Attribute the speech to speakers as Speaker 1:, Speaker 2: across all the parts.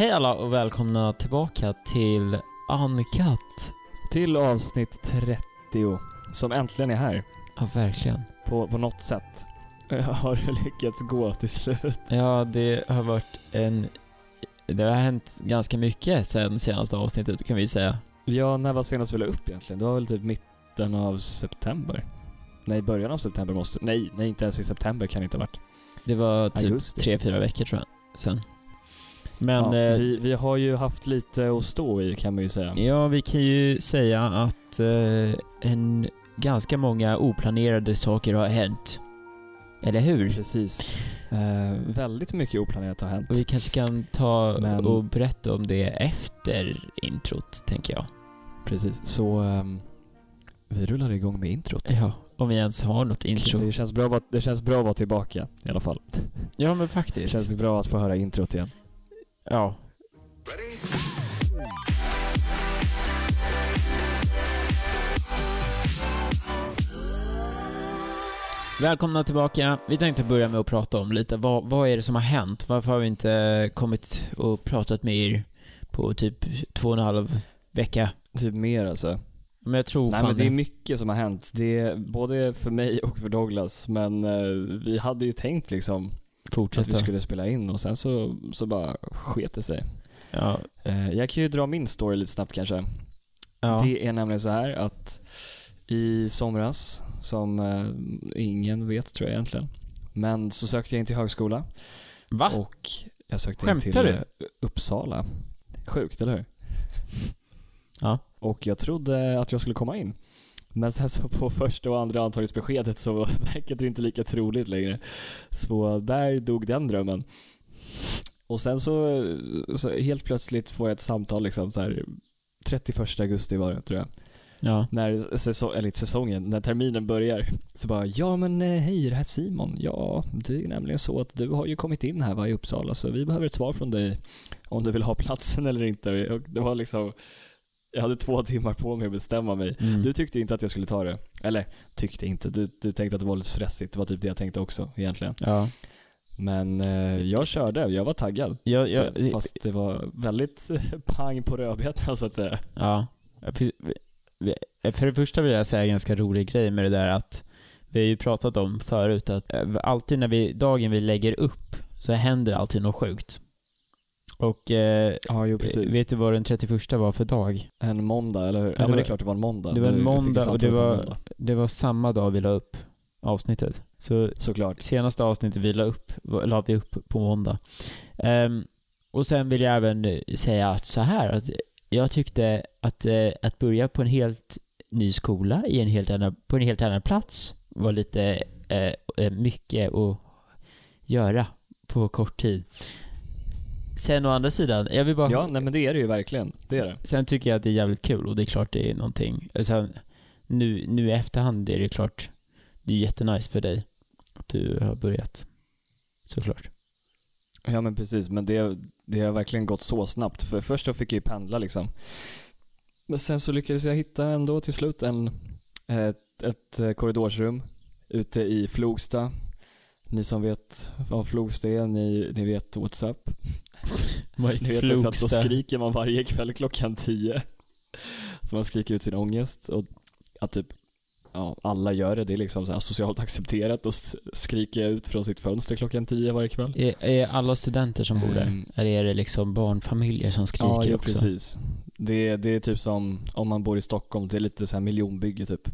Speaker 1: Hej alla och välkomna tillbaka till Uncut.
Speaker 2: Till avsnitt 30, som äntligen är här.
Speaker 1: Ja, verkligen.
Speaker 2: På, på något sätt. Har det lyckats gå till slut.
Speaker 1: Ja, det har varit en... Det har hänt ganska mycket sen senaste avsnittet kan vi säga.
Speaker 2: Ja, när var senast vi la upp egentligen? Det var väl typ mitten av september? Nej, början av september måste... Nej, nej inte ens i september kan det inte ha varit.
Speaker 1: Det var typ
Speaker 2: Augusti.
Speaker 1: tre, fyra veckor tror jag, sen. Men...
Speaker 2: ja,
Speaker 1: eh,
Speaker 2: vi, vi har ju haft lite att stå i kan man ju säga.
Speaker 1: Ja, vi kan ju säga att eh, en ganska många oplanerade saker har hänt. Eller hur?
Speaker 2: Precis. Eh, väldigt mycket oplanerat har hänt.
Speaker 1: Och vi kanske kan ta
Speaker 2: Men-
Speaker 1: och berätta om det efter introt, tänker jag.
Speaker 2: Precis. Så ehm, vi rullar igång med introt.
Speaker 1: Ja, om vi ens har något intro.
Speaker 2: Det känns, bra att, det känns bra att vara tillbaka i alla fall.
Speaker 1: Ja, men
Speaker 2: Det
Speaker 1: faktiskt.
Speaker 2: känns bra att få höra introt igen.
Speaker 1: Ja. Välkomna tillbaka. Vi tänkte börja med att prata om lite, vad, vad är det som har hänt? Varför har vi inte kommit och pratat med er på typ två och en halv vecka?
Speaker 2: Typ mer alltså.
Speaker 1: Men jag tror
Speaker 2: Nej
Speaker 1: fan
Speaker 2: men det är mycket som har hänt. Det är både för mig och för Douglas. Men eh, vi hade ju tänkt liksom att
Speaker 1: fortsätta.
Speaker 2: vi skulle spela in och sen så, så bara sket det sig.
Speaker 1: Ja,
Speaker 2: Eh, jag kan ju dra min story lite snabbt kanske.
Speaker 1: ja.
Speaker 2: Det är nämligen så här att i somras, som eh, ingen vet tror jag egentligen, men så sökte jag in till högskola
Speaker 1: Va?
Speaker 2: och jag sökte
Speaker 1: Skämtar
Speaker 2: in till
Speaker 1: du?
Speaker 2: eh, Uppsala. Sjukt, eller hur?
Speaker 1: Ja.
Speaker 2: Och jag trodde att jag skulle komma in. Men sen så på första och andra antagningsbeskedet så verkade det inte lika troligt längre. Så där dog den drömmen. Och sen så, så helt plötsligt får jag ett samtal liksom så här 31 augusti var det tror jag.
Speaker 1: Ja.
Speaker 2: När säsong, eller säsongen, när terminen börjar. Så bara, ja men eh, hej det här är Simon. Ja, det är nämligen så att du har ju kommit in här va, i Uppsala så vi behöver ett svar från dig om du vill ha platsen eller inte. Och det var liksom, jag hade två timmar på mig att bestämma mig.
Speaker 1: Mm.
Speaker 2: Du tyckte inte att jag skulle ta det. Eller, tyckte inte. Du, du tänkte att det var lite stressigt. Det var typ det jag tänkte också egentligen.
Speaker 1: Ja.
Speaker 2: Men eh, jag körde, jag var taggad.
Speaker 1: Jag, jag,
Speaker 2: Fast det var väldigt pang på rödbetan så att säga.
Speaker 1: Ja. För, det första vill jag säga en ganska rolig grej med det där att vi har ju pratat om förut att eh, alltid när vi, dagen vi lägger upp så händer alltid något sjukt. Och eh,
Speaker 2: Ja, jo
Speaker 1: vet du vad den 31 var för dag?
Speaker 2: En måndag, eller hur? Ja,
Speaker 1: det
Speaker 2: men det är klart det var en måndag.
Speaker 1: det var en måndag och det var-
Speaker 2: måndag.
Speaker 1: Det var samma dag vi la upp avsnittet. Så
Speaker 2: Såklart.
Speaker 1: senaste avsnittet vi la upp, la vi upp på måndag. Ehm, och sen vill jag även eh, säga att så här, att jag tyckte att, eh, att börja på en helt ny skola i en helt annan, på en helt annan plats var lite eh, eh, mycket att göra på kort tid. Sen å andra sidan, jag vill bara...
Speaker 2: Ja, nej men det är det ju verkligen. Det är det.
Speaker 1: Sen tycker jag att det är jävligt kul och det är klart det är någonting. Sen, nu, nu i efterhand är det klart, det är jättenice för dig att du har börjat. Såklart.
Speaker 2: Ja men precis, men det, det har verkligen gått så snabbt. För först så fick jag ju pendla liksom. Men sen så lyckades jag hitta ändå till slut en, ett, ett korridorsrum ute i Flogsta. Ni som vet vad Flogsta är, ni, ni vet up. Ni vet också att då skriker man varje kväll klockan 10. För man skriker ut sin ångest och att typ Ja, alla gör det. Det är liksom så socialt accepterat att skrika ut från sitt fönster klockan 10 varje kväll.
Speaker 1: Är, är alla studenter som bor där?
Speaker 2: Ehm.
Speaker 1: Eller är det liksom barnfamiljer som skriker
Speaker 2: ja, jo,
Speaker 1: också?
Speaker 2: precis. Det, det är typ som om man bor i Stockholm, det är lite så här miljonbygge typ.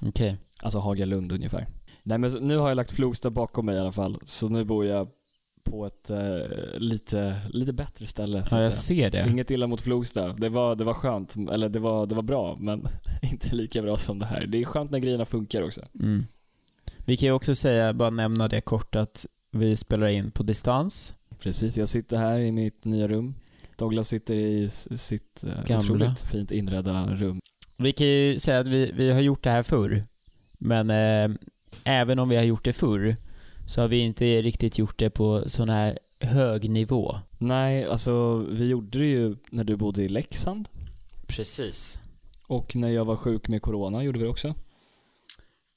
Speaker 1: Okej.
Speaker 2: Alltså Hagalund ungefär. Nej men nu har jag lagt Flogsta bakom mig i alla fall, så nu bor jag på ett eh, lite, lite bättre ställe så
Speaker 1: Ja, jag
Speaker 2: säga.
Speaker 1: ser det.
Speaker 2: Inget illa mot Flogsta. Det var, det var skönt, eller det var, det var bra, men inte lika bra som det här. Det är skönt när grejerna funkar också.
Speaker 1: Mm. Vi kan ju också säga, bara nämna det kort, att vi spelar in på distans.
Speaker 2: Precis, jag sitter här i mitt nya rum. Douglas sitter i sitt eh,
Speaker 1: Gamla.
Speaker 2: otroligt fint inredda rum.
Speaker 1: Vi kan ju säga att vi, vi har gjort det här förr. Men eh, även om vi har gjort det förr så har vi inte riktigt gjort det på sån här hög nivå.
Speaker 2: Nej, alltså vi gjorde det ju när du bodde i Leksand.
Speaker 1: Precis.
Speaker 2: Och när jag var sjuk med corona gjorde vi det också.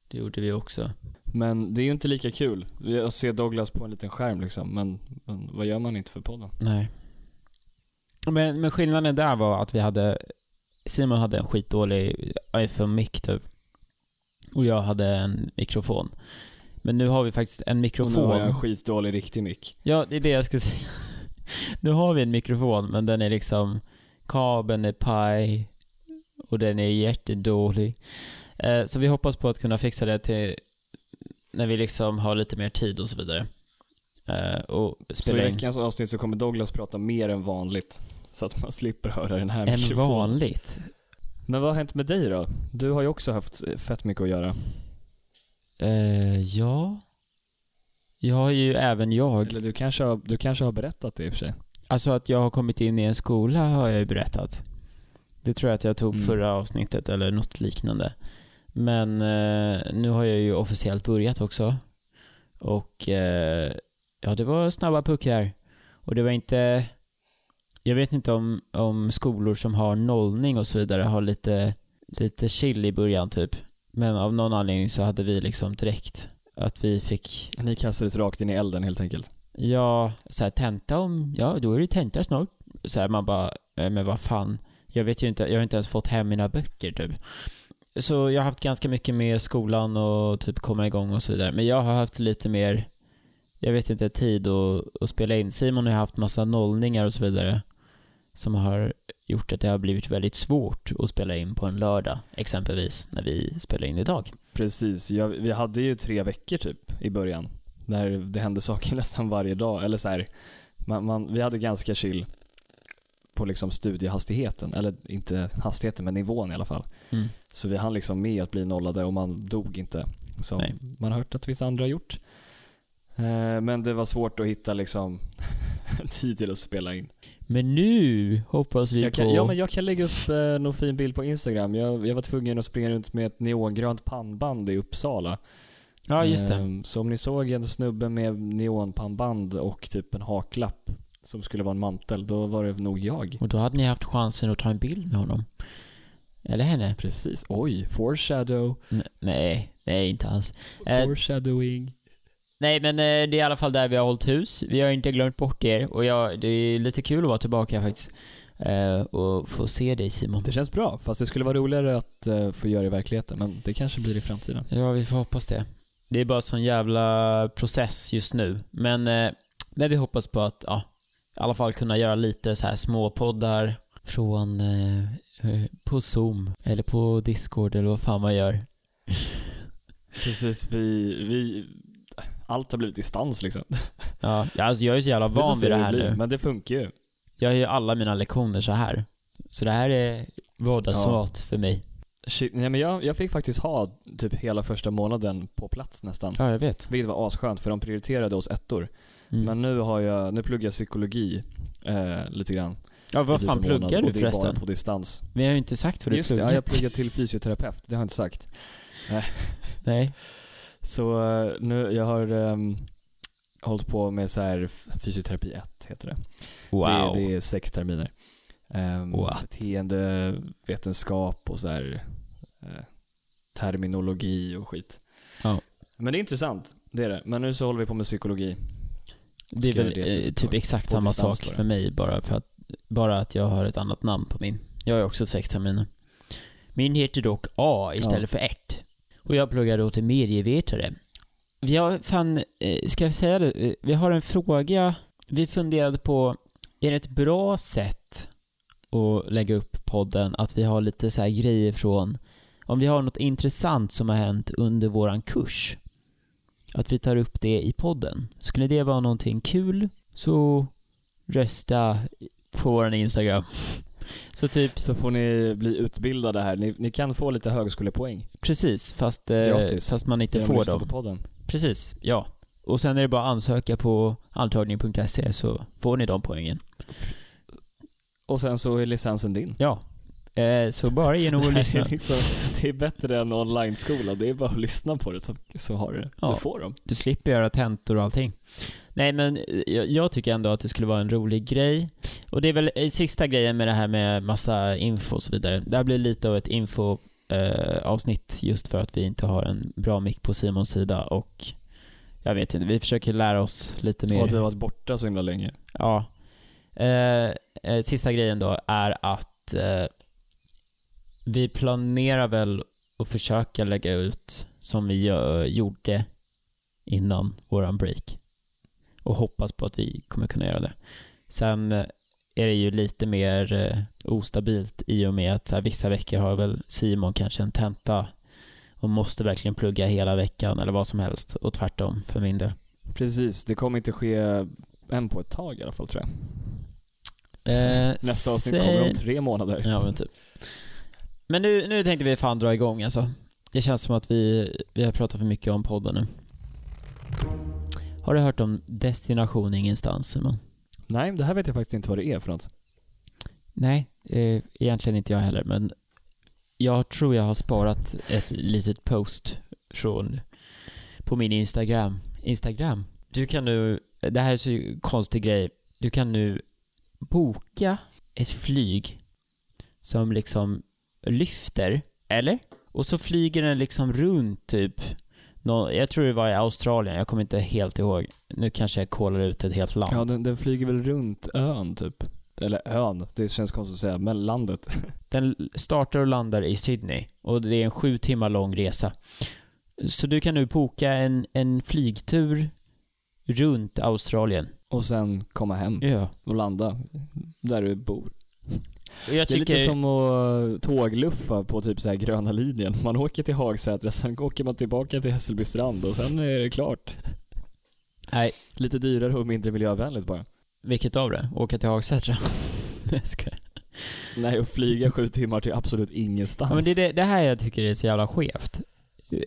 Speaker 1: Det gjorde vi också.
Speaker 2: Men det är ju inte lika kul. Jag ser Douglas på en liten skärm liksom, men, men vad gör man inte för podden?
Speaker 1: Nej. Men, men skillnaden där var att vi hade, Simon hade en skitdålig iPhone-mic typ. Och jag hade en mikrofon. Men nu har vi faktiskt en
Speaker 2: Och nu
Speaker 1: mikrofon.
Speaker 2: har jag en skitdålig riktig mick.
Speaker 1: Ja, det är det jag ska säga. Nu har vi en mikrofon, men den är liksom... Kabeln är paj och den är jättedålig. Eh, så vi hoppas på att kunna fixa det till när vi liksom har lite mer tid och så vidare. Eh, och
Speaker 2: Så i veckans avsnitt så kommer Douglas prata mer än vanligt. Så att man slipper höra den här
Speaker 1: än
Speaker 2: mikrofonen.
Speaker 1: vanligt.
Speaker 2: Men vad har hänt med dig då? Du har ju också haft fett mycket att göra.
Speaker 1: Eh, ja. Jag har ju även jag.
Speaker 2: Eller du kanske, har, du kanske har berättat det i och för sig.
Speaker 1: Alltså att jag har kommit in i en skola har jag ju berättat. Det tror jag att jag tog
Speaker 2: Mm.
Speaker 1: förra avsnittet eller något liknande. Men eh, nu har jag ju officiellt börjat också. Och eh, ja, det var snabba puckar. Och det var inte... Jag vet inte om, om skolor som har nollning och så vidare har lite, lite chill i början typ. Men av någon anledning så hade vi liksom direkt att vi fick
Speaker 2: Ni kastades rakt in i elden helt enkelt.
Speaker 1: Ja, så här, tenta om, ja då är det tenta snart. Så här, man bara, eh, men vad fan. Jag vet ju inte, jag har inte ens fått hem mina böcker typ. Så jag har haft ganska mycket med skolan och typ komma igång och så vidare. Men jag har haft lite mer, jag vet inte, tid att, att spela in. Simon har haft massa nollningar och så vidare. Som har gjort att det har blivit väldigt svårt att spela in på en lördag, exempelvis, när vi spelar in idag.
Speaker 2: Precis, jag, vi hade ju tre veckor typ i början. Där det hände saker nästan varje dag. Eller så här, man, man, vi hade ganska chill på liksom studiehastigheten. Eller inte hastigheten, men nivån i alla fall.
Speaker 1: Mm.
Speaker 2: Så vi hann liksom med att bli nollade och man dog inte. Som
Speaker 1: Nej.
Speaker 2: man har hört att vissa andra har gjort. Eh, men det var svårt att hitta liksom tid till att spela in.
Speaker 1: Men nu hoppas vi
Speaker 2: Jag
Speaker 1: på...
Speaker 2: kan, ja men jag kan lägga upp eh, någon fin bild på Instagram. Jag, jag var tvungen att springa runt med ett neongrönt pannband i Uppsala.
Speaker 1: ja, just det.
Speaker 2: Ehm, Så om ni såg en snubbe med neonpannband och typ en haklapp som skulle vara en mantel, då var det nog jag.
Speaker 1: Och då hade ni haft chansen att ta en bild med honom. Eller henne.
Speaker 2: Precis. Oj, foreshadow.
Speaker 1: N- nej, nej inte alls. Eh,
Speaker 2: Foreshadowing.
Speaker 1: Nej men eh, det är i alla fall där vi har hållit hus. Vi har inte glömt bort er och jag, det är lite kul att vara tillbaka faktiskt. Eh, och få se dig Simon.
Speaker 2: Det känns bra, fast det skulle vara roligare att eh, få göra i verkligheten, men det kanske blir i framtiden.
Speaker 1: Ja, vi får hoppas det. Det är bara sån jävla process just nu. Men, men vi hoppas på att, ja, i alla fall kunna göra lite så här små poddar från, på Zoom eller på Discord eller vad fan man gör.
Speaker 2: Precis, vi, vi... Allt har blivit distans liksom.
Speaker 1: Ja, ja, alltså jag är så jävla van vid det här nu.
Speaker 2: Men det funkar ju.
Speaker 1: Jag gör alla mina lektioner så här. Så det här är vardagsmat för mig.
Speaker 2: Shit, nej, men jag, jag fick faktiskt ha typ hela första månaden på plats nästan.
Speaker 1: Ja, jag vet.
Speaker 2: Vilket var asskönt för de prioriterade oss ettor.
Speaker 1: Mm.
Speaker 2: Men nu har jag, nu pluggar jag psykologi eh, lite grann.
Speaker 1: ja, vad
Speaker 2: typ
Speaker 1: fan
Speaker 2: månad,
Speaker 1: pluggar du
Speaker 2: är bara
Speaker 1: förresten?
Speaker 2: på distans.
Speaker 1: Vi har ju inte sagt vad du
Speaker 2: Just det,
Speaker 1: pluggar.
Speaker 2: ja, jag pluggar till fysioterapeut. Det har jag inte sagt.
Speaker 1: Nej.
Speaker 2: Så eh, nu, jag har um, hållit på med så här fysioterapi 1 heter det.
Speaker 1: Wow.
Speaker 2: Det, det är sex terminer. Um,
Speaker 1: What?
Speaker 2: Beteendevetenskap och så här eh, terminologi och skit.
Speaker 1: Ja.
Speaker 2: Men det är intressant, det är det. Men nu så håller vi på med psykologi.
Speaker 1: Det är väl
Speaker 2: det
Speaker 1: eh, typ exakt samma sak för mig bara för att, bara att jag har ett annat namn på min. Jag har också sex terminer. Min heter dock A istället för ett. Och jag pluggar då till medievetare. Vi har fan, eh, ska jag säga det? Eh, vi har en fråga. Vi funderade på, är det ett bra sätt att lägga upp podden att vi har lite så här grejer från, om vi har något intressant som har hänt under våran kurs, att vi tar upp det i podden. Skulle det vara någonting kul så rösta på vår Instagram. Så typ,
Speaker 2: Så får ni bli utbildade här. Ni, ni kan få lite högskolepoäng.
Speaker 1: precis, fast, eh,
Speaker 2: Gratis.
Speaker 1: fast man inte
Speaker 2: genom att
Speaker 1: får
Speaker 2: lyssna
Speaker 1: dem.
Speaker 2: på podden.
Speaker 1: Precis, ja. Och sen är det bara att ansöka på antagning.se så får ni de poängen.
Speaker 2: Och sen så är licensen din.
Speaker 1: Ja. Eh, så bara genom att
Speaker 2: Det,
Speaker 1: lyssna.
Speaker 2: är liksom, det är bättre än online-skola. Det är bara att lyssna på det så, så har du det.
Speaker 1: Ja.
Speaker 2: Du får dem.
Speaker 1: Du slipper göra tentor och allting. Nej men eh, jag, jag tycker ändå att det skulle vara en rolig grej. Och det är väl eh, sista grejen med det här med massa info och så vidare. Det här blir lite av ett info eh, avsnitt just för att vi inte har en bra mick på Simons sida och jag vet inte, vi försöker lära oss lite
Speaker 2: Och att vi har
Speaker 1: mer.
Speaker 2: varit borta så himla länge.
Speaker 1: Ja. Eh, eh, sista grejen då är att eh, vi planerar väl att försöka lägga ut som vi gö- gjorde innan våran break. Och hoppas på att vi kommer kunna göra det. Sen eh, är det ju lite mer eh, ostabilt i och med att här, vissa veckor har väl Simon kanske en tenta och måste verkligen plugga hela veckan eller vad som helst och tvärtom för min del.
Speaker 2: Precis, det kommer inte ske än på ett tag i alla fall tror jag.
Speaker 1: Eh,
Speaker 2: Nästa avsnitt
Speaker 1: säg-
Speaker 2: kommer om tre månader.
Speaker 1: Ja, men typ. Men nu, nu tänkte vi fan dra igång alltså. Det känns som att vi, vi har pratat för mycket om podden nu. Har du hört om Destination Ingenstans Simon?
Speaker 2: Nej, det här vet jag faktiskt inte vad det är för något.
Speaker 1: Nej, eh, egentligen inte jag heller, men jag tror jag har sparat ett litet post från på min Instagram. Instagram. Du kan nu, det här är så konstig grej, du kan nu boka ett flyg som liksom lyfter, eller? Och så flyger den liksom runt typ, nå- jag tror det var i Australien, jag kommer inte helt ihåg. Nu kanske jag kollar ut ett helt land.
Speaker 2: Ja, den, den flyger väl runt ön typ. Eller ön, det känns konstigt att säga, men landet.
Speaker 1: Den startar och landar i Sydney och det är en sju timmar lång resa. Så du kan nu boka en, en flygtur runt Australien.
Speaker 2: Och sen komma hem
Speaker 1: Ja.
Speaker 2: och landa där du bor.
Speaker 1: Jag
Speaker 2: Det är
Speaker 1: tycker...
Speaker 2: lite som att tågluffa på typ så här gröna linjen. Man åker till Hagsätra, sen åker man tillbaka till Hässelby strand och sen är det klart.
Speaker 1: Nej,
Speaker 2: Lite dyrare och mindre miljövänligt bara.
Speaker 1: vilket av det? Åka till Hagsätra? Nej, jag skojar.
Speaker 2: Nej, och flyga sju timmar till absolut ingenstans.
Speaker 1: Ja, men det är det, det här jag tycker är så jävla skevt.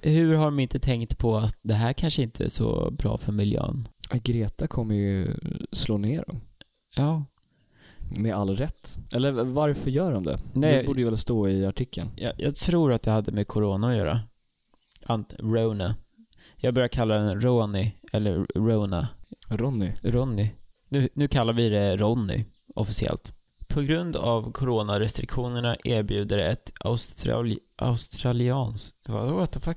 Speaker 1: Hur har de inte tänkt på att det här kanske inte är så bra för miljön?
Speaker 2: Greta kommer ju slå ner dem.
Speaker 1: Ja.
Speaker 2: Med all rätt. Eller varför gör de det?
Speaker 1: Nej.
Speaker 2: Det borde ju väl stå i artikeln.
Speaker 1: Jag, jag tror att det hade med corona att göra. Ant, Rona. Jag börjar kalla den Roni, eller Rona.
Speaker 2: Ronny.
Speaker 1: Ronny. Nu, nu kallar vi det Ronny, officiellt. På grund av coronarestriktionerna erbjuder ett australi australians... What the fuck?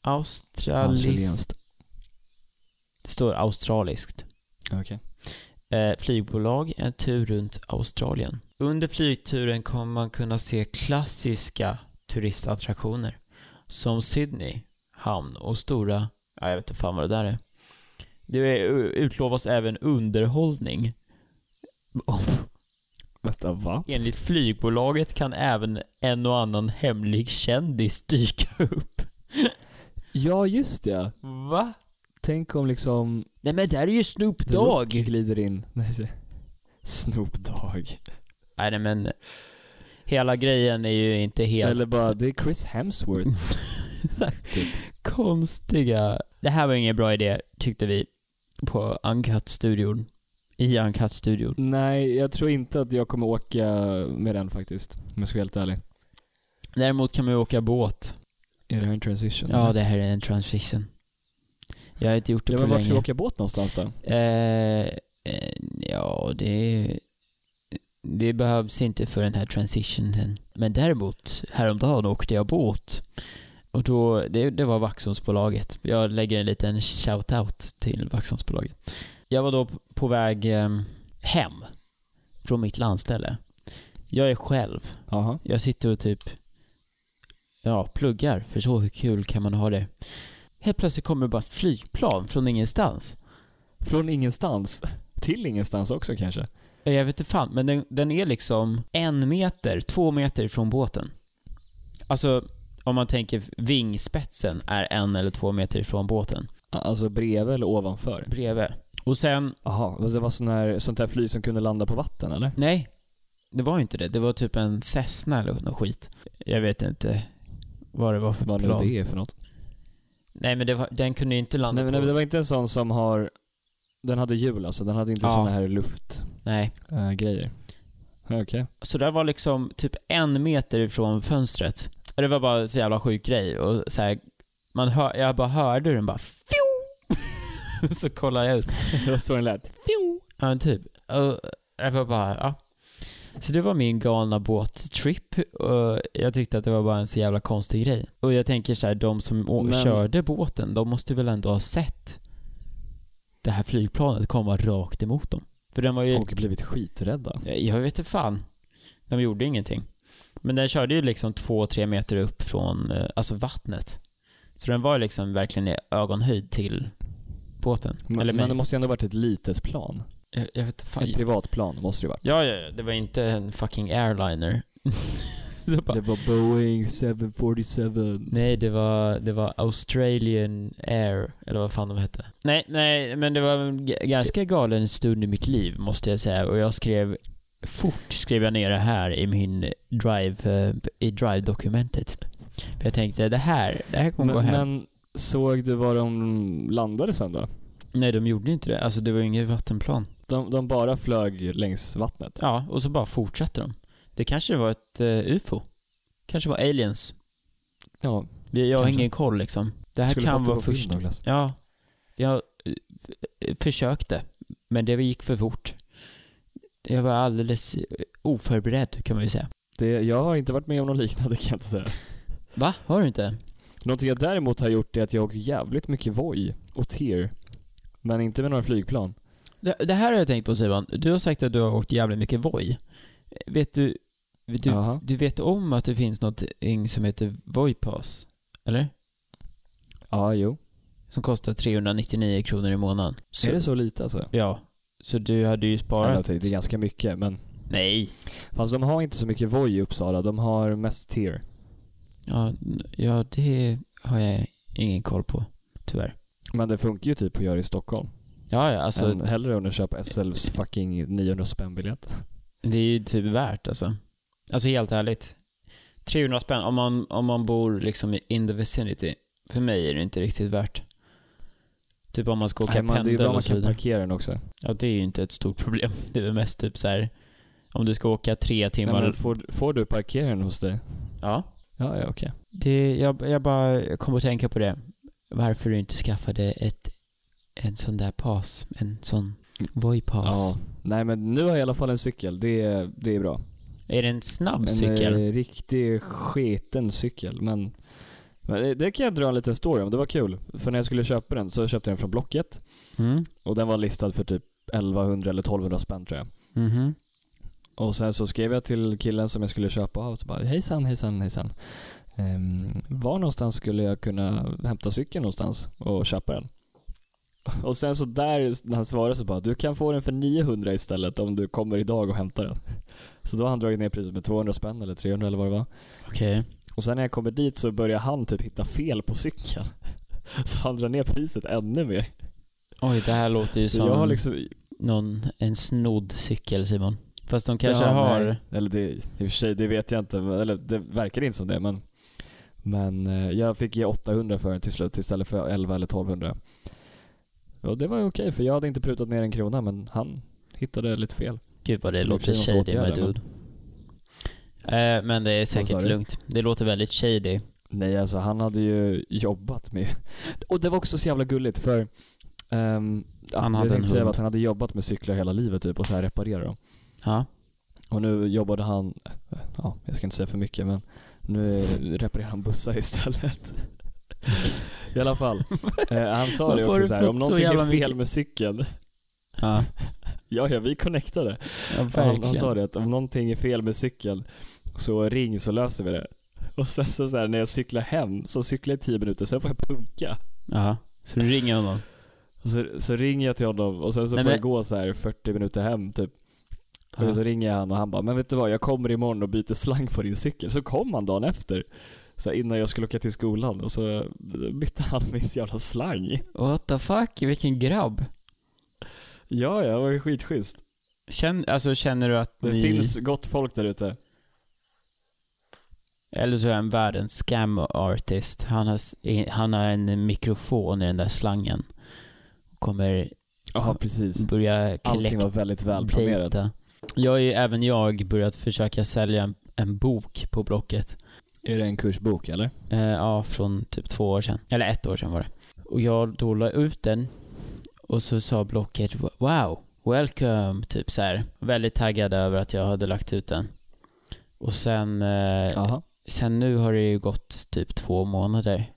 Speaker 1: Australis...
Speaker 2: Australienskt.
Speaker 1: Det står australiskt.
Speaker 2: Okej.
Speaker 1: Eh, flygbolag en tur runt Australien. Under flygturen kommer man kunna se klassiska turistattraktioner som Sydney, hamn och stora, ja, jag vet inte fan vad det där är. Det utlovas även underhållning.
Speaker 2: Vänta, va?
Speaker 1: Enligt flygbolaget kan även en och annan hemlig kändis dyka upp.
Speaker 2: Ja, just det.
Speaker 1: Va?
Speaker 2: Tänk om liksom
Speaker 1: Nej men där är ju Snoop Dogg!
Speaker 2: glider in. Nej. Snoop Dogg.
Speaker 1: Nej nej, men hela grejen är ju inte helt...
Speaker 2: Eller bara, det är Chris Hemsworth. typ.
Speaker 1: Konstiga... Det här var ingen bra idé, tyckte vi, på Uncut-studion. I Uncut-studion.
Speaker 2: Nej, jag tror inte att jag kommer åka med den faktiskt. Om jag ska vara helt ärlig.
Speaker 1: Däremot kan man ju åka båt.
Speaker 2: Är det här en transition?
Speaker 1: Ja, det här är en transition. Jag har inte gjort det
Speaker 2: Ja,
Speaker 1: på
Speaker 2: men vart ska vi
Speaker 1: länge.
Speaker 2: åka båt någonstans då?
Speaker 1: Eh, eh, ja, det... Det behövs inte för den här transitionen. Men däremot, häromdagen åkte jag båt. Och då, det, det var Vaxholmsbolaget. Jag lägger en liten shout-out till Vaxholmsbolaget. Jag var då på väg eh, hem från mitt landställe. Jag är själv.
Speaker 2: Jaha.
Speaker 1: Jag sitter och typ, ja, pluggar. För så kul kan man ha det. Helt plötsligt kommer det bara ett flygplan från ingenstans.
Speaker 2: Från ingenstans. Till ingenstans också kanske.
Speaker 1: Jag vet inte fan, men den, den är liksom en meter, två meter från båten. Alltså, om man tänker vingspetsen är en eller två meter ifrån båten.
Speaker 2: Alltså bredvid eller ovanför?
Speaker 1: Bredvid. Och sen,
Speaker 2: Jaha, det var sån här, sånt här flyg som kunde landa på vatten eller?
Speaker 1: nej. Det var ju inte det. Det var typ en Cessna eller något skit. Jag vet inte vad det var för
Speaker 2: Vad
Speaker 1: plan.
Speaker 2: det är för något.
Speaker 1: Nej men det var, den kunde ju inte landa
Speaker 2: Nej, men
Speaker 1: på...
Speaker 2: nej, det var inte en sån som har, den hade hjul alltså, den hade inte
Speaker 1: Ja.
Speaker 2: såna här luftgrejer.
Speaker 1: Nej.
Speaker 2: grejer. Okej.
Speaker 1: Så det var liksom typ en meter ifrån fönstret. Och det var bara så jävla sjuk grej. Och så här, man hör, jag bara hörde den bara fjo! Så kollade jag ut.
Speaker 2: Det var så den lät.
Speaker 1: Fjo! Ja men typ. Och det var bara, ja. Så det var min galna båttrip och jag tyckte att det var bara en så jävla konstig grej. Och jag tänker så här, de som
Speaker 2: Men-
Speaker 1: körde båten, de måste väl ändå ha sett det här flygplanet komma rakt emot dem. För den var ju...
Speaker 2: Och blivit skiträdda.
Speaker 1: Jag vet inte fan. De gjorde ingenting. Men den körde ju liksom två, tre meter upp från eh, alltså vattnet. Så den var liksom verkligen i ögonhöjd till båten.
Speaker 2: Men,
Speaker 1: Eller
Speaker 2: men det måste ju ändå varit ett litet plan.
Speaker 1: Jag, jag vet fan.
Speaker 2: Ett privatplan måste det ju varit.
Speaker 1: Ja, ja, ja, det var inte en fucking airliner. Bara,
Speaker 2: Det var Boeing 747.
Speaker 1: nej, det var, det var Australian Air, eller vad fan de hette. Nej, nej, men det var en ganska galen stund i mitt liv, måste jag säga. Och jag skrev, fort skrev jag ner det här i min drive, eh, i drive-dokumentet. För jag tänkte, det här, det här kommer gå
Speaker 2: Men,
Speaker 1: hem.
Speaker 2: men såg du var de landade sen då?
Speaker 1: Nej, de gjorde inte det. Alltså det var inget vattenplan.
Speaker 2: De, de bara flög längs vattnet?
Speaker 1: Ja, och så bara fortsatte de. Det kanske var ett uh, UFO. Kanske var aliens.
Speaker 2: Ja.
Speaker 1: Jag har
Speaker 2: Kanske.
Speaker 1: ingen koll liksom. Det här
Speaker 2: Skulle
Speaker 1: kan vara först. Ja, jag eh, försökte. Men det gick för fort. Jag var alldeles eh, oförberedd kan man ju säga.
Speaker 2: Det, jag har inte varit med om något liknande kan jag inte säga.
Speaker 1: Va? Har du inte?
Speaker 2: Någonting jag däremot har gjort är att jag åkt jävligt mycket Voi och TIR. Men inte med några flygplan.
Speaker 1: Det, det här har jag tänkt på Simon. Du har sagt att du har åkt jävligt mycket Voi. Vet du, vet du, du vet om att det finns något som heter Voi Pass? Eller?
Speaker 2: Ja, jo.
Speaker 1: Som kostar 399 kronor i månaden. Så,
Speaker 2: är det så lite alltså?
Speaker 1: Ja. Så du hade ju sparat...
Speaker 2: det är ganska mycket, men...
Speaker 1: Nej.
Speaker 2: Fast de har inte så mycket Voi i Uppsala, de har mest TIR.
Speaker 1: Ja, ja, det har jag ingen koll på. Tyvärr.
Speaker 2: Men det funkar ju typ att göra i Stockholm.
Speaker 1: Ja, ja, alltså
Speaker 2: Än hellre än att köpa SLs fucking 900 spänn biljett.
Speaker 1: det är ju typ värt alltså. Alltså helt ärligt. 300 spänn om man, om man bor liksom i- in the vicinity. För mig är det inte riktigt värt. Typ om man ska åka
Speaker 2: Nej, man, det är ju
Speaker 1: pendel
Speaker 2: bra man
Speaker 1: och så
Speaker 2: kan
Speaker 1: vidare.
Speaker 2: parkera den också.
Speaker 1: Ja, det är ju inte ett stort problem. Det är väl mest typ så här. Om du ska åka tre
Speaker 2: Nej,
Speaker 1: timmar.
Speaker 2: men får, får du parkera den hos dig?
Speaker 1: Ja.
Speaker 2: Ja, ja okej.
Speaker 1: Det, jag, jag bara jag kommer att tänka på det. Varför du inte skaffade ett, en sån där pass. En sån Voi-pass.
Speaker 2: Ja. Nej men nu har jag i alla fall en cykel, det är, det är bra.
Speaker 1: Är det en snabb
Speaker 2: En
Speaker 1: cykel?
Speaker 2: eh, riktig sketen cykel, men det, det kan jag dra en liten story om, det var kul. För när jag skulle köpa den så köpte jag den från Blocket
Speaker 1: Mm.
Speaker 2: och den var listad för typ 1100 eller 1200 spänn tror jag.
Speaker 1: Mhm.
Speaker 2: Och sen så skrev jag till killen som jag skulle köpa av och så bara hejsan, hejsan, hejsan. Ehm, var någonstans skulle jag kunna hämta cykeln någonstans och köpa den? Och sen så där, när han svarade så bara, du kan få den för 900 istället om du kommer idag och hämtar den. Så då har han dragit ner priset med 200 spänn eller 300 eller vad det var.
Speaker 1: Okej.
Speaker 2: Och sen när jag kommer dit så börjar han typ hitta fel på cykeln. Så han drar ner priset ännu mer.
Speaker 1: Oj, det här låter ju
Speaker 2: Så
Speaker 1: som
Speaker 2: jag har liksom,
Speaker 1: någon, en snodd cykel Simon. Fast de kanske
Speaker 2: Ja,
Speaker 1: har...
Speaker 2: nej. Eller det, i och för sig, det vet jag inte. Eller det verkar inte som det men Men eh, jag fick ge 800 för den till slut istället för 11 eller 1200. Och det var ju okej för jag hade inte prutat ner en krona men han hittade lite fel.
Speaker 1: Gud vad det
Speaker 2: Så
Speaker 1: låter shady med dude. Eh, men det är säkert
Speaker 2: du?
Speaker 1: lugnt. Det låter väldigt shady.
Speaker 2: Nej alltså han hade ju jobbat med Och det var också så jävla gulligt för ja,
Speaker 1: Han hade
Speaker 2: jag
Speaker 1: en
Speaker 2: tänkte säga att han hade jobbat med cyklar hela livet typ och så här reparera dem.
Speaker 1: Ja.
Speaker 2: Och nu jobbade han, ja jag ska inte säga för mycket men nu reparerar han bussar istället. I alla fall. Eh, han sa det också så här, om någonting är fel
Speaker 1: mycket?
Speaker 2: med cykeln,
Speaker 1: Ja,
Speaker 2: ja ja vi connectade.
Speaker 1: ja
Speaker 2: Han, han sa det att om någonting är fel med cykeln så ring så löser vi det. Och sen så, så här, när jag cyklar hem så cyklar jag i 10 minuter, sen får jag punka.
Speaker 1: Ja, så du ringer honom?
Speaker 2: Så, så ringer jag till honom och sen så
Speaker 1: Nej,
Speaker 2: får
Speaker 1: men-
Speaker 2: jag gå så här 40 minuter hem typ. Och så ringer jag han och han bara, men vet du vad, jag kommer imorgon och byter slang på din cykel. Så kom han dagen efter. Så här, innan jag skulle åka till skolan och så bytte han min jävla slang.
Speaker 1: What the fuck, vilken grabb.
Speaker 2: Ja, ja, det var ju skitschysst.
Speaker 1: Känn, alltså känner du att
Speaker 2: Det
Speaker 1: ni...
Speaker 2: finns gott folk där ute.
Speaker 1: Eller så är han världens scam artist. Han har, han har en mikrofon i den där slangen. Kommer
Speaker 2: Ja, precis.
Speaker 1: börja
Speaker 2: Allting var väldigt välplanerat.
Speaker 1: Jag har ju även jag börjat försöka sälja en, bok på Blocket.
Speaker 2: Är det en kursbok eller?
Speaker 1: Eh, ja, från typ två år sedan. Eller ett år sedan var det. Och jag då la ut den och så sa Blocket Wow, welcome, typ så här. Väldigt taggad över att jag hade lagt ut den. Och sen, eh. Sen nu har det ju gått typ två månader.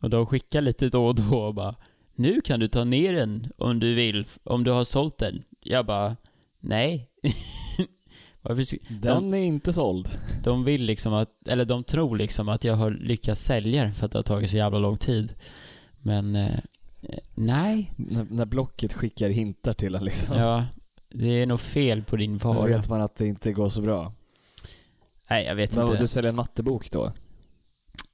Speaker 1: och de skickar lite då och då och bara nu kan du ta ner den om du vill, om du har sålt den. Jag bara, nej.
Speaker 2: Den är inte såld.
Speaker 1: de vill liksom att, eller de tror liksom att jag har lyckats sälja den för att det har tagit så jävla lång tid. Men, eh, eh, nej.
Speaker 2: När, när Blocket skickar hintar till en liksom.
Speaker 1: Ja, det är nog fel på din
Speaker 2: Då
Speaker 1: vara.
Speaker 2: vet man att det inte går så bra.
Speaker 1: Nej, jag vet
Speaker 2: Men
Speaker 1: inte.
Speaker 2: du säljer en mattebok då?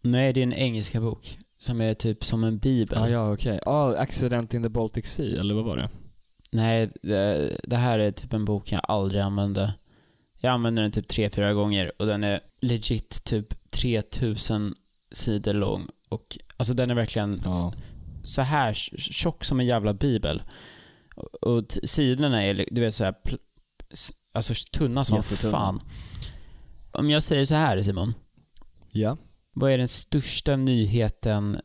Speaker 1: Nej, det är en engelska bok. Som är typ som en bibel.
Speaker 2: Ah, ja, okej. Ja, Accident in the Baltic Sea, eller vad var det?
Speaker 1: Nej, det, det här är typ en bok jag aldrig använde. Jag använde den typ tre, fyra gånger och den är legit typ 3000 sidor lång. Och alltså den är verkligen
Speaker 2: Ja.
Speaker 1: så här tjock som en jävla bibel. Och, sidorna är, du vet så här, alltså tunna som
Speaker 2: Jättetunna.
Speaker 1: fan. Om jag säger så här Simon,
Speaker 2: Ja.
Speaker 1: vad är den största nyheten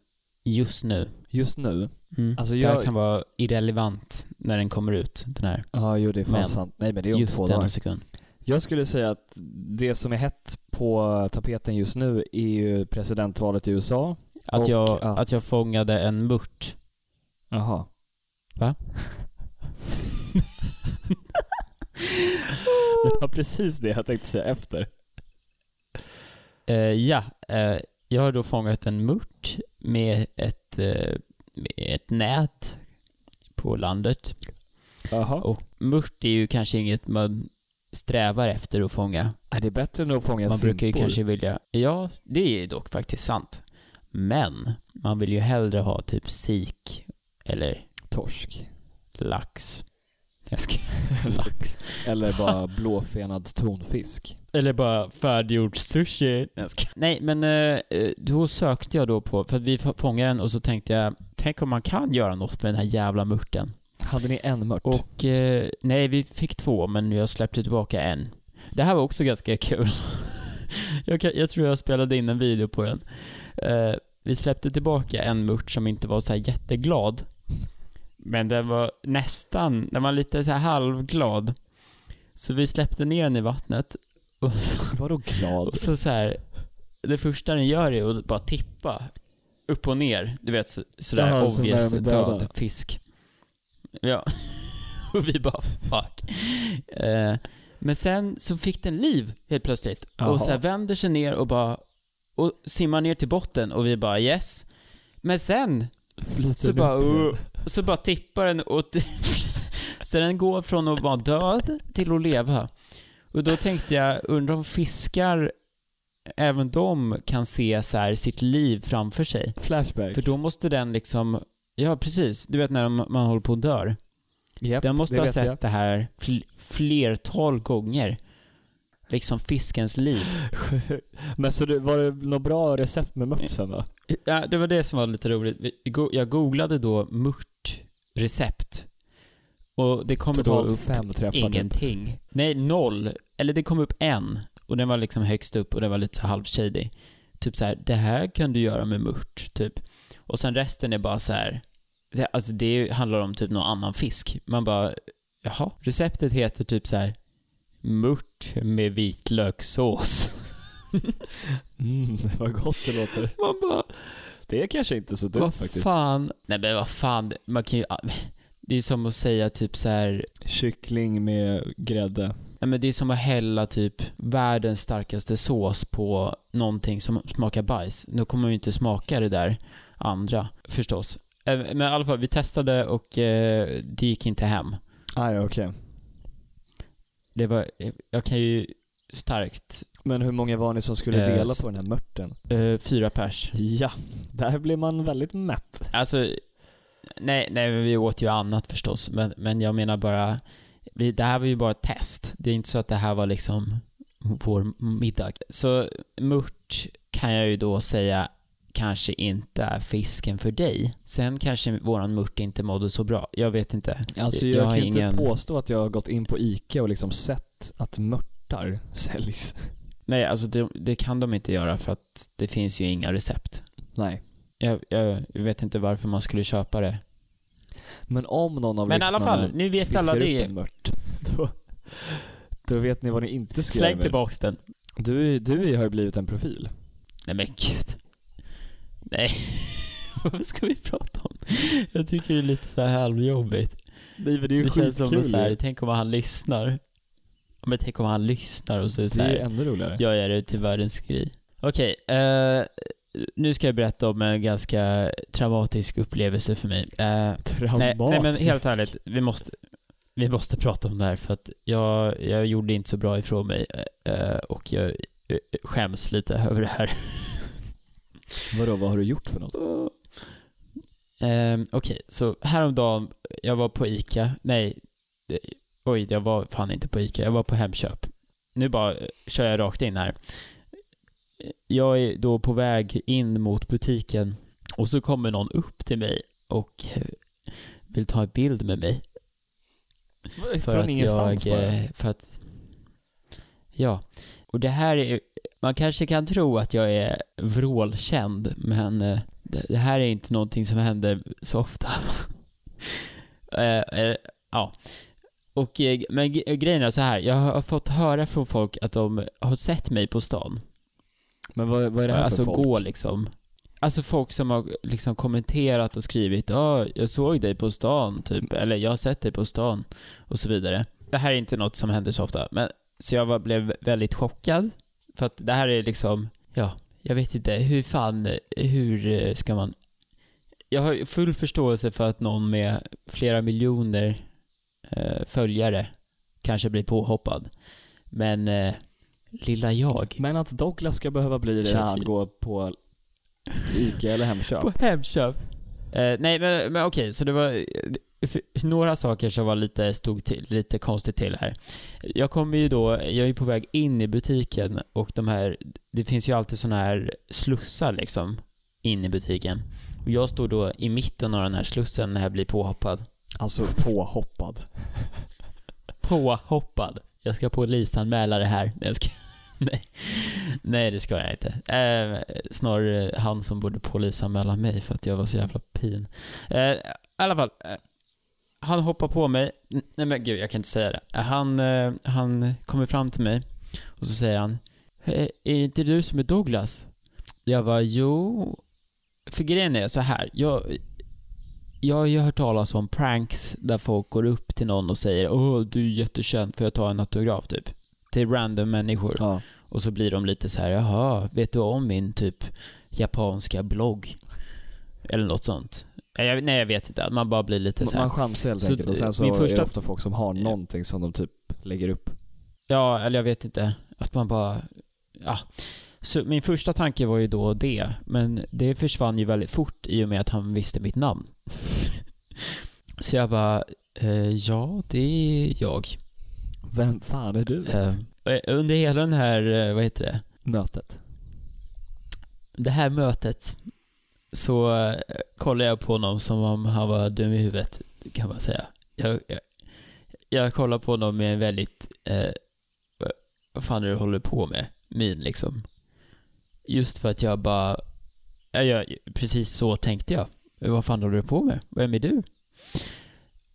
Speaker 1: just nu?
Speaker 2: Just nu?
Speaker 1: Mm.
Speaker 2: Alltså
Speaker 1: det
Speaker 2: jag-
Speaker 1: här kan vara irrelevant när den kommer ut, den här.
Speaker 2: Ja, jo det är fan
Speaker 1: Men
Speaker 2: sant. Nej men det är om två dagar.
Speaker 1: sekund.
Speaker 2: Jag skulle säga att det som är hett på tapeten just nu är ju presidentvalet i USA.
Speaker 1: Att jag,
Speaker 2: att-
Speaker 1: att... jag fångade en mört.
Speaker 2: Jaha.
Speaker 1: Va?
Speaker 2: Det var precis det jag tänkte säga efter.
Speaker 1: Eh, ja, eh, jag har då fångat en mört med ett, eh, med ett nät på landet.
Speaker 2: Jaha.
Speaker 1: Och mört är ju kanske inget man strävar efter att fånga.
Speaker 2: Nej, det är bättre än att fånga
Speaker 1: Man brukar ju
Speaker 2: simpor.
Speaker 1: kanske vilja... Ja, det är dock faktiskt sant. Men man vill ju hellre ha typ sik eller
Speaker 2: Torsk.
Speaker 1: lax. Ska... lax.
Speaker 2: Eller bara blåfenad tonfisk.
Speaker 1: Eller bara färdiggjord sushi. Nej, men eh, eh, då sökte jag då på, för att vi fångade den och så tänkte jag, tänk om man kan göra något med den här jävla mörten.
Speaker 2: Hade ni en mört?
Speaker 1: Och eh, nej, vi fick två, men jag släppte tillbaka en. Det här var också ganska kul. jag, kan, jag tror jag spelade in en video på den. Eh, vi släppte tillbaka en mört som inte var så här jätteglad. Men den var nästan, den var lite så här halvglad. Så vi släppte ner den i vattnet. Och så,
Speaker 2: Vadå glad?
Speaker 1: och så, så här, det första den gör är att bara tippa upp och ner. Du vet, så, sådär
Speaker 2: Jaha, så
Speaker 1: obvious
Speaker 2: döda.
Speaker 1: död fisk. Ja. Och vi bara fuck. Eh, men sen så fick den liv helt plötsligt.
Speaker 2: Jaha.
Speaker 1: Och så här vänder sig ner och bara, och simmar ner till botten och vi bara yes. Men sen
Speaker 2: Flyter
Speaker 1: så bara,
Speaker 2: upp
Speaker 1: så bara tippar den åt... så den går från att vara död till att leva. Och då tänkte jag, undrar om fiskar, även de kan se så här sitt liv framför sig.
Speaker 2: Flashbacks.
Speaker 1: För då måste den liksom, ja precis, du vet när man, man håller på och dör.
Speaker 2: Japp,
Speaker 1: Den måste ha sett
Speaker 2: jag.
Speaker 1: det här fl- flertal gånger. Liksom fiskens liv.
Speaker 2: Men så det, var det något bra recept med mörtsen då?
Speaker 1: Ja, det var det som var lite roligt. Jag googlade då mört-recept. Och det kom då
Speaker 2: Totalt
Speaker 1: upp
Speaker 2: fem träffar typ.
Speaker 1: ingenting. Nej, noll. Eller det kom upp en. Och den var liksom högst upp och den var lite så halv shady. Typ så här, det här kan du göra med mört, typ. Och sen resten är bara så här. Det, alltså det handlar om typ någon annan fisk. Man bara, jaha. Receptet heter typ så här. Mört med vitlökssås.
Speaker 2: Mm, vad gott det låter.
Speaker 1: Man bara,
Speaker 2: Det är kanske inte så dumt
Speaker 1: vad
Speaker 2: faktiskt.
Speaker 1: fan. Nej men vad fan, man kan ju... Det är som att säga typ så här.
Speaker 2: Kyckling med grädde.
Speaker 1: Nej men det är som att hälla typ världens starkaste sås på någonting som smakar bajs. Då kommer ju inte smaka det där andra, förstås. Men i alla fall, vi testade och eh, det gick inte hem.
Speaker 2: Ah, ja, okej.
Speaker 1: Det var, jag kan ju starkt,
Speaker 2: Men hur många var ni som skulle
Speaker 1: Eh,
Speaker 2: dela på den här mörten?
Speaker 1: eh, fyra pers.
Speaker 2: Ja, där blir man väldigt mätt.
Speaker 1: Alltså, nej, nej men vi åt ju annat förstås, men, men jag menar bara, vi, det här var ju bara ett test. Det är inte så att det här var liksom vår middag. Så mört kan jag ju då säga kanske inte är fisken för dig. Sen kanske våran mört inte mådde så bra. Jag vet inte.
Speaker 2: Alltså
Speaker 1: Jag
Speaker 2: jag,
Speaker 1: har
Speaker 2: kan
Speaker 1: ingen-
Speaker 2: inte påstå att jag har gått in på ICA och liksom sett att mörtar säljs.
Speaker 1: Nej, alltså det, det kan de inte göra för att det finns ju inga recept.
Speaker 2: Nej.
Speaker 1: Jag, jag vet inte varför man skulle köpa det.
Speaker 2: Men om någon av
Speaker 1: Men i alla fall, nu vet alla det.
Speaker 2: en mört, då, då vet ni vad ni inte ska
Speaker 1: Släng
Speaker 2: göra med
Speaker 1: tillbaks den.
Speaker 2: Du, du har ju blivit en profil.
Speaker 1: Nej men gud. Nej. Vad ska vi prata om? Jag tycker det är lite så här halvjobbigt.
Speaker 2: Nej men det är ju
Speaker 1: Det känns som
Speaker 2: skitkul
Speaker 1: så här, tänk om han lyssnar. Men tänk om han lyssnar och så är det så
Speaker 2: Det är
Speaker 1: här,
Speaker 2: ju ännu roligare.
Speaker 1: jag gör det till världens grej. Okej, eh, nu ska jag berätta om en ganska traumatisk upplevelse för mig. Eh, nej,
Speaker 2: Traumatisk.
Speaker 1: nej men helt ärligt, vi måste, vi måste prata om det här för att jag, jag gjorde inte så bra ifrån mig eh, och jag eh, skäms lite över det här.
Speaker 2: Vadå, vad har du gjort för något?
Speaker 1: Um, Okej, så häromdagen, jag var på ICA, nej, det, oj, jag var fan inte på ICA, jag var på Hemköp. Nu bara eh, kör jag rakt in här. Jag är då på väg in mot butiken och så kommer någon upp till mig och eh, vill ta en bild med mig. För
Speaker 2: Från
Speaker 1: att
Speaker 2: ingenstans
Speaker 1: jag,
Speaker 2: bara?
Speaker 1: för att, ja. Och det här är, man kanske kan tro att jag är vrålkänd, men eh, det, det här är inte någonting som händer så ofta. eh, eh, ja. Och, men grejen är så här, jag har fått höra från folk att de har sett mig på stan.
Speaker 2: Men vad, vad är det här
Speaker 1: alltså
Speaker 2: för folk?
Speaker 1: gå liksom. Alltså folk som har liksom kommenterat och skrivit ja, jag såg dig på stan, typ. Eller jag har sett dig på stan. Och så vidare. Det här är inte något som händer så ofta. Men, så jag var, blev väldigt chockad. För att det här är liksom, ja, jag vet inte, hur fan, hur eh, ska man... Jag har full förståelse för att någon med flera miljoner eh, följare kanske blir påhoppad. Men eh, lilla jag.
Speaker 2: Men att Douglas ska behöva bli det
Speaker 1: Känns
Speaker 2: han går på Ica eller Hemköp.
Speaker 1: På Hemköp. Eh, nej men, men okej, så det var några saker som var lite, stod till, lite konstigt till här. Jag kommer ju då, jag är på väg in i butiken och de här, det finns ju alltid såna här slussar liksom in i butiken. Och jag står då i mitten av den här slussen när jag blir påhoppad.
Speaker 2: Alltså påhoppad.
Speaker 1: Påhoppad. Jag ska polisanmäla det här. Nej, jag ska, nej. nej, det ska jag inte. Eh, snarare han som borde polisanmäla mig för att jag var så jävla pin. Eh, I alla fall. Eh, han hoppar på mig. Nej men gud, jag kan inte säga det. Han, eh, han kommer fram till mig och så säger han "Eh, Är det inte du som är Douglas? Jag var jo... För grejen är så här. Jag, jag har ju hört talas om pranks där folk går upp till någon och säger Åh, du är jättekänd, får jag ta en autograf typ? Till random människor.
Speaker 2: Ja.
Speaker 1: Och så blir de lite så här, jaha, vet du om min typ japanska blogg? Eller något sånt. Jag, nej, jag vet inte. Man bara blir lite så här.
Speaker 2: Man chansar helt
Speaker 1: Så
Speaker 2: enkelt och sen så
Speaker 1: min
Speaker 2: är
Speaker 1: första-
Speaker 2: det ofta folk som har någonting som de typ lägger upp.
Speaker 1: Ja, eller jag vet inte. Att man bara... Ja. Så min första tanke var ju då det, men det försvann ju väldigt fort i och med att han visste mitt namn. Så jag bara, eh, ja, det är jag.
Speaker 2: Vem fan är du?
Speaker 1: Eh, under hela den här, eh, vad heter det?
Speaker 2: Mötet.
Speaker 1: Det här mötet så eh, kollade jag på honom som om han var dum i huvudet, kan man säga. Jag, jag, jag kollade på honom med en väldigt, eh, vad fan är det du håller på med? Min liksom. Just för att jag bara, jag, jag, precis så tänkte jag. Vad fan håller du på med? Vem är du?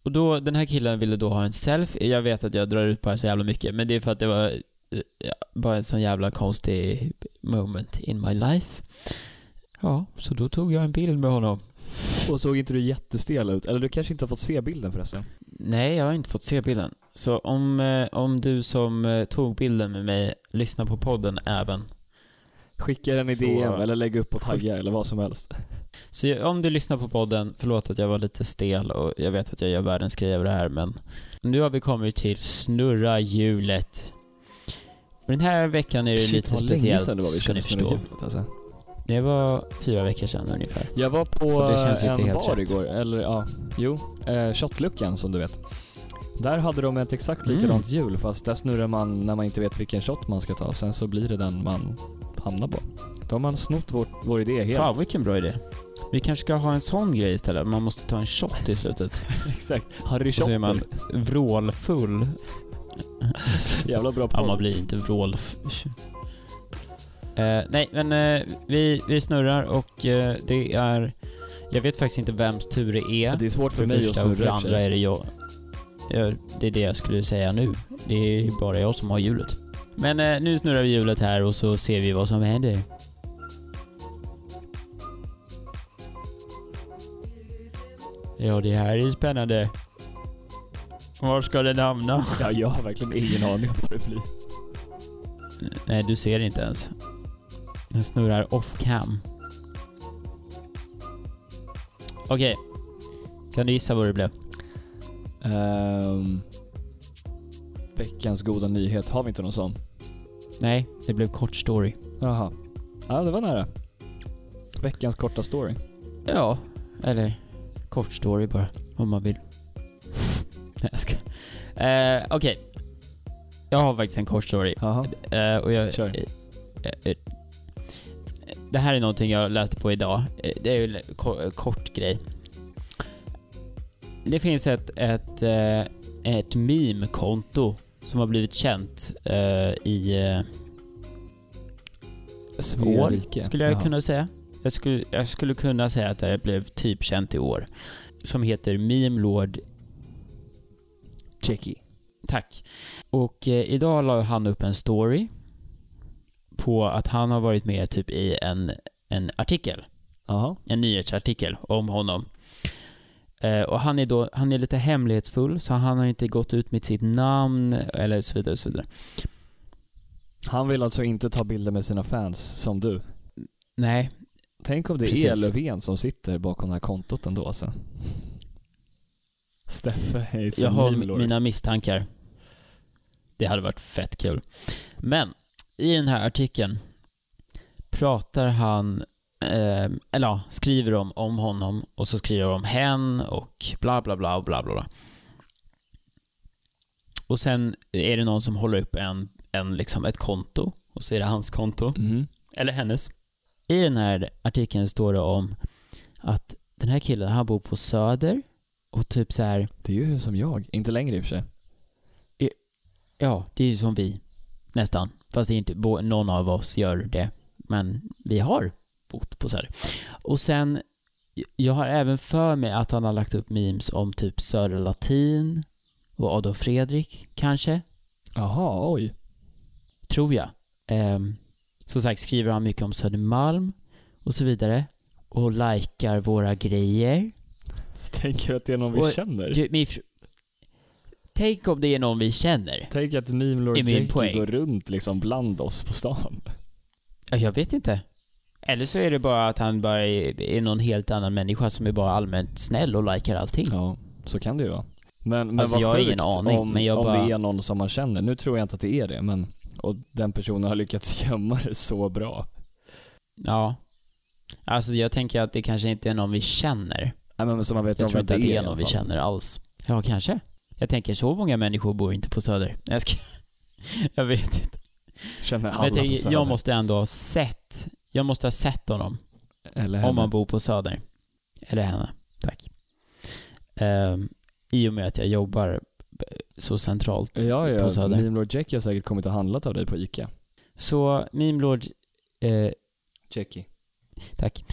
Speaker 1: Och då, den här killen ville då ha en selfie. Jag vet att jag drar ut på det här så jävla mycket, men det är för att det var eh, ja, bara en sån jävla konstig moment in my life. Ja, så då tog jag en bild med honom.
Speaker 2: Och såg inte du jättestel ut? Eller du kanske inte har fått se bilden förresten?
Speaker 1: Nej, jag har inte fått se bilden. Så om, eh, om du som eh, tog bilden med mig lyssnar på podden även.
Speaker 2: Skicka den i
Speaker 1: Så-
Speaker 2: DM eller lägg upp och tagga eller vad som helst.
Speaker 1: Så om du lyssnar på podden, förlåt att jag var lite stel och jag vet att jag gör världens grej över det här men nu har vi kommit till snurra hjulet. Den här veckan är det
Speaker 2: Shit
Speaker 1: lite speciellt,
Speaker 2: sedan det var vi
Speaker 1: ska ni förstå.
Speaker 2: hjulet alltså.
Speaker 1: Det var fyra veckor sedan ungefär.
Speaker 2: Jag var på
Speaker 1: inte
Speaker 2: en bar
Speaker 1: rätt.
Speaker 2: igår, eller ja, jo, eh, Shotluckan som du vet. Där hade de ett exakt
Speaker 1: Mm.
Speaker 2: likadant hjul fast där snurrar man när man inte vet vilken shot man ska ta. Sen så blir det den man hamnar på. Då har man snott vår, vår idé helt.
Speaker 1: Fan vilken bra idé. Vi kanske ska ha en sån grej istället. Man måste ta en shot i slutet.
Speaker 2: Exakt. Harry
Speaker 1: Och så är man vrålfull.
Speaker 2: Jävla bra
Speaker 1: Ja,
Speaker 2: podd.
Speaker 1: man blir inte vrål... Eh, nej, men eh, vi, vi snurrar och eh, det är... Jag vet faktiskt inte vems tur det är.
Speaker 2: Det är svårt för,
Speaker 1: för
Speaker 2: mig att snurra
Speaker 1: för andra är det jag. Ja, det är det jag skulle säga nu. Det är bara jag som har hjulet. Men eh, nu snurrar vi hjulet här och så ser vi vad som händer. Ja, det här är spännande. Var ska den hamna?
Speaker 2: Ja, jag har verkligen ingen aning om vad det blir.
Speaker 1: Nej, du ser inte ens. Den snurrar off cam. Okej. Kan du gissa vad det blev?
Speaker 2: Ehm, veckans goda nyhet, har vi inte någon sån?
Speaker 1: Nej, det blev kort story.
Speaker 2: Jaha. Ja, det var nära. Veckans korta story.
Speaker 1: Ja, eller kort story bara, om man vill. Nej, jag ska. Eh, Okej. Jag har faktiskt en kort story.
Speaker 2: Jaha.
Speaker 1: Eh, och jag,
Speaker 2: Kör.
Speaker 1: eh, det här är någonting jag läste på idag. Eh, det är ju en ko- kort grej. Det finns ett, ett, eh, ett meme-konto som har blivit känt eh, i
Speaker 2: rike.
Speaker 1: skulle jag
Speaker 2: Jaha.
Speaker 1: kunna säga. Jag skulle, jag skulle kunna säga att det blev typ känt i år. Som heter Meme Lord
Speaker 2: Jackie.
Speaker 1: Tack. Och eh, idag la han upp en story på att han har varit med typ i en, en artikel,
Speaker 2: Jaha.
Speaker 1: en nyhetsartikel om honom. Eh, och han är då, han är lite hemlighetsfull så han har inte gått ut med sitt namn eller så vidare och så vidare.
Speaker 2: Han vill alltså inte ta bilder med sina fans som du.
Speaker 1: Nej,
Speaker 2: Tänk om det
Speaker 1: Precis.
Speaker 2: är Löfven som sitter bakom det här kontot ändå alltså. Steffe är
Speaker 1: jag har mi- mina misstankar. Det hade varit fett kul. Men i den här artikeln pratar han, eh, eller ja, skriver de om honom och så skriver de om hen och bla bla bla och bla bla bla. Och sen är det någon som håller upp en, en liksom ett konto och så är det hans konto.
Speaker 2: Mhm.
Speaker 1: Eller hennes. I den här artikeln står det om att den här killen, han bor på Söder och typ så här
Speaker 2: Det är ju som jag. Inte längre i och för sig.
Speaker 1: Ja, det är ju som vi. Nästan. Fast inte, någon av oss gör det. Men vi har bott på Söder. Och sen, jag har även för mig att han har lagt upp memes om typ Södra Latin och Adolf Fredrik, kanske.
Speaker 2: Jaha, oj.
Speaker 1: Tror jag. Ehm, som sagt skriver han mycket om Södermalm och så vidare. Och likar våra grejer.
Speaker 2: Tänker att det är någon vi
Speaker 1: Och-
Speaker 2: känner.
Speaker 1: Du, min Tänk om det är någon vi känner.
Speaker 2: Tänk att Meme Lord
Speaker 1: är poäng.
Speaker 2: går runt liksom bland oss på stan.
Speaker 1: Ja, Jag vet inte. Eller så är det bara att han bara är, är någon helt annan människa som är bara allmänt snäll och likar allting.
Speaker 2: Ja, så kan det ju vara. Men, men
Speaker 1: Alltså,
Speaker 2: vad
Speaker 1: jag har ingen aning,
Speaker 2: om,
Speaker 1: men jag
Speaker 2: om
Speaker 1: bara-
Speaker 2: det är någon som man känner. Nu tror jag inte att det är det, men och den personen har lyckats gömma det så bra.
Speaker 1: Ja. Alltså jag tänker att det kanske inte är någon vi känner.
Speaker 2: Nej men så man vet
Speaker 1: Jag
Speaker 2: om
Speaker 1: tror inte att det är
Speaker 2: alla
Speaker 1: någon vi känner alls. Ja, kanske. Jag tänker så många människor bor inte på Söder. Jag, ska... jag vet inte.
Speaker 2: Känner
Speaker 1: Men
Speaker 2: alla
Speaker 1: jag,
Speaker 2: på
Speaker 1: tänker,
Speaker 2: Söder.
Speaker 1: jag måste ändå ha sett, jag måste ha sett honom.
Speaker 2: Eller
Speaker 1: Om
Speaker 2: henne.
Speaker 1: man bor på Söder. Eller henne. Tack. Ehm, I och med att jag jobbar så centralt
Speaker 2: Ja,
Speaker 1: på
Speaker 2: ja.
Speaker 1: Söder.
Speaker 2: Meme Lord Jackie har säkert kommit och handlat av dig på ICA.
Speaker 1: Så Meme Lord, eh,
Speaker 2: Jackie.
Speaker 1: tack.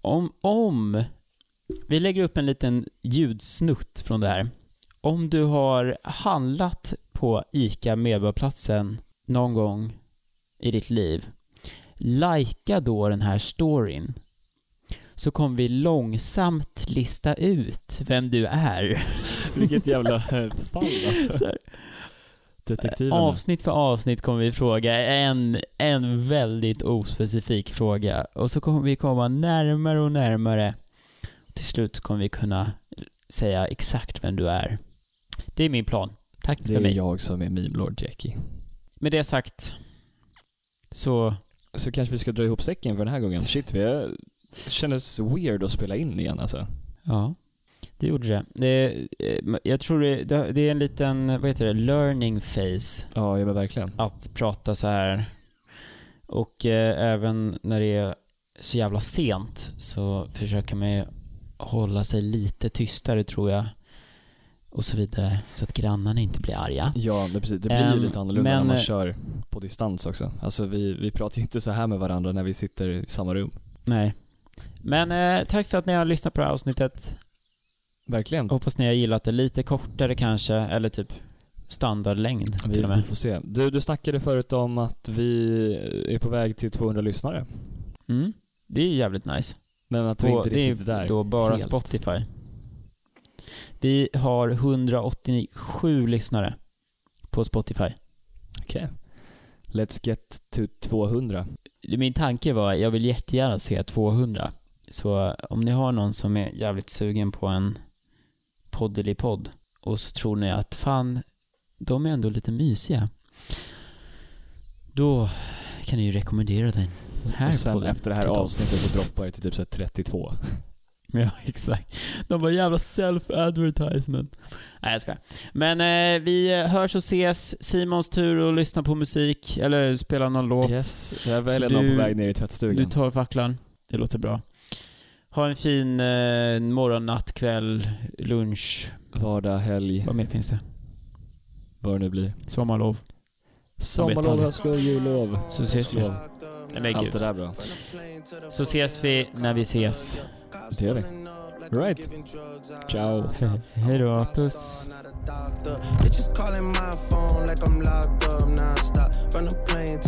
Speaker 1: Om, om, vi lägger upp en liten ljudsnutt från det här. Om du har handlat på ICA Medborgarplatsen någon gång i ditt liv, likea då den här storyn. Så kommer vi långsamt lista ut vem du är.
Speaker 2: Vilket jävla fall alltså. Detektiven.
Speaker 1: Avsnitt för avsnitt kommer vi fråga en, en väldigt ospecifik fråga och så kommer vi komma närmare och närmare. Till slut kommer vi kunna säga exakt vem du är. Det är min plan. Tack
Speaker 2: Det
Speaker 1: för
Speaker 2: är
Speaker 1: mig.
Speaker 2: jag som är Meme Lord Jackie.
Speaker 1: Med det sagt så,
Speaker 2: Så kanske vi ska dra ihop säcken för den här gången. Shit, vi är... Det kändes weird att spela in igen alltså.
Speaker 1: ja. Det gjorde det. det eh, jag tror det, det det är en liten, vad heter det, learning phase.
Speaker 2: Ja, ja men verkligen.
Speaker 1: att prata så här. Och eh, även när det är så jävla sent så försöker man ju hålla sig lite tystare tror jag. Och så vidare. Så att grannarna inte blir arga.
Speaker 2: Ja, det, precis. det blir ju
Speaker 1: Ehm,
Speaker 2: lite annorlunda
Speaker 1: men,
Speaker 2: när man kör på distans också. Alltså vi, vi pratar ju inte så här med varandra när vi sitter i samma rum.
Speaker 1: Nej. Men eh, tack för att ni har lyssnat på det här avsnittet.
Speaker 2: Verkligen.
Speaker 1: Hoppas ni har gillat det lite kortare kanske, eller typ standardlängd till
Speaker 2: Vi,
Speaker 1: och
Speaker 2: vi
Speaker 1: med.
Speaker 2: får se. Du, du snackade förut om att vi är på väg till 200 lyssnare.
Speaker 1: Mm. Det är ju jävligt nice.
Speaker 2: Men att vi inte
Speaker 1: det är
Speaker 2: riktigt är där.
Speaker 1: då bara
Speaker 2: helt.
Speaker 1: Spotify. Vi har 187 lyssnare på Spotify.
Speaker 2: Okej. Let's get to 200.
Speaker 1: Min tanke var, jag vill jättegärna se 200. Så om ni har någon som är jävligt sugen på en poddeli-podd och så tror ni att fan, de är ändå lite mysiga. Då kan ni ju rekommendera den här
Speaker 2: och sen
Speaker 1: podden
Speaker 2: efter det här avsnittet så droppar det till typ så här 32.
Speaker 1: Ja, exakt. De var jävla self-advertisement. Nej, jag skojar. Men eh, vi hörs och ses. Simons tur att lyssna på musik, eller spela någon låt.
Speaker 2: Yes, jag väljer någon
Speaker 1: du-
Speaker 2: på väg ner i
Speaker 1: Du
Speaker 2: tvättstugan.
Speaker 1: tar facklan. Det låter bra. Ha en fin eh, morgon, natt, kväll, lunch.
Speaker 2: Vardag, helg,
Speaker 1: Vad mer finns det?
Speaker 2: vad det nu blir.
Speaker 1: Sommarlov.
Speaker 2: Sommarlov, höstlov, jullov.
Speaker 1: Så ses vi.
Speaker 2: Allt det där bra.
Speaker 1: Så ses vi när vi ses.
Speaker 2: Det gör vi. Right. Ciao.
Speaker 1: He- Hej då.
Speaker 3: Bitches calling my phone like I'm locked up nonstop. From the plane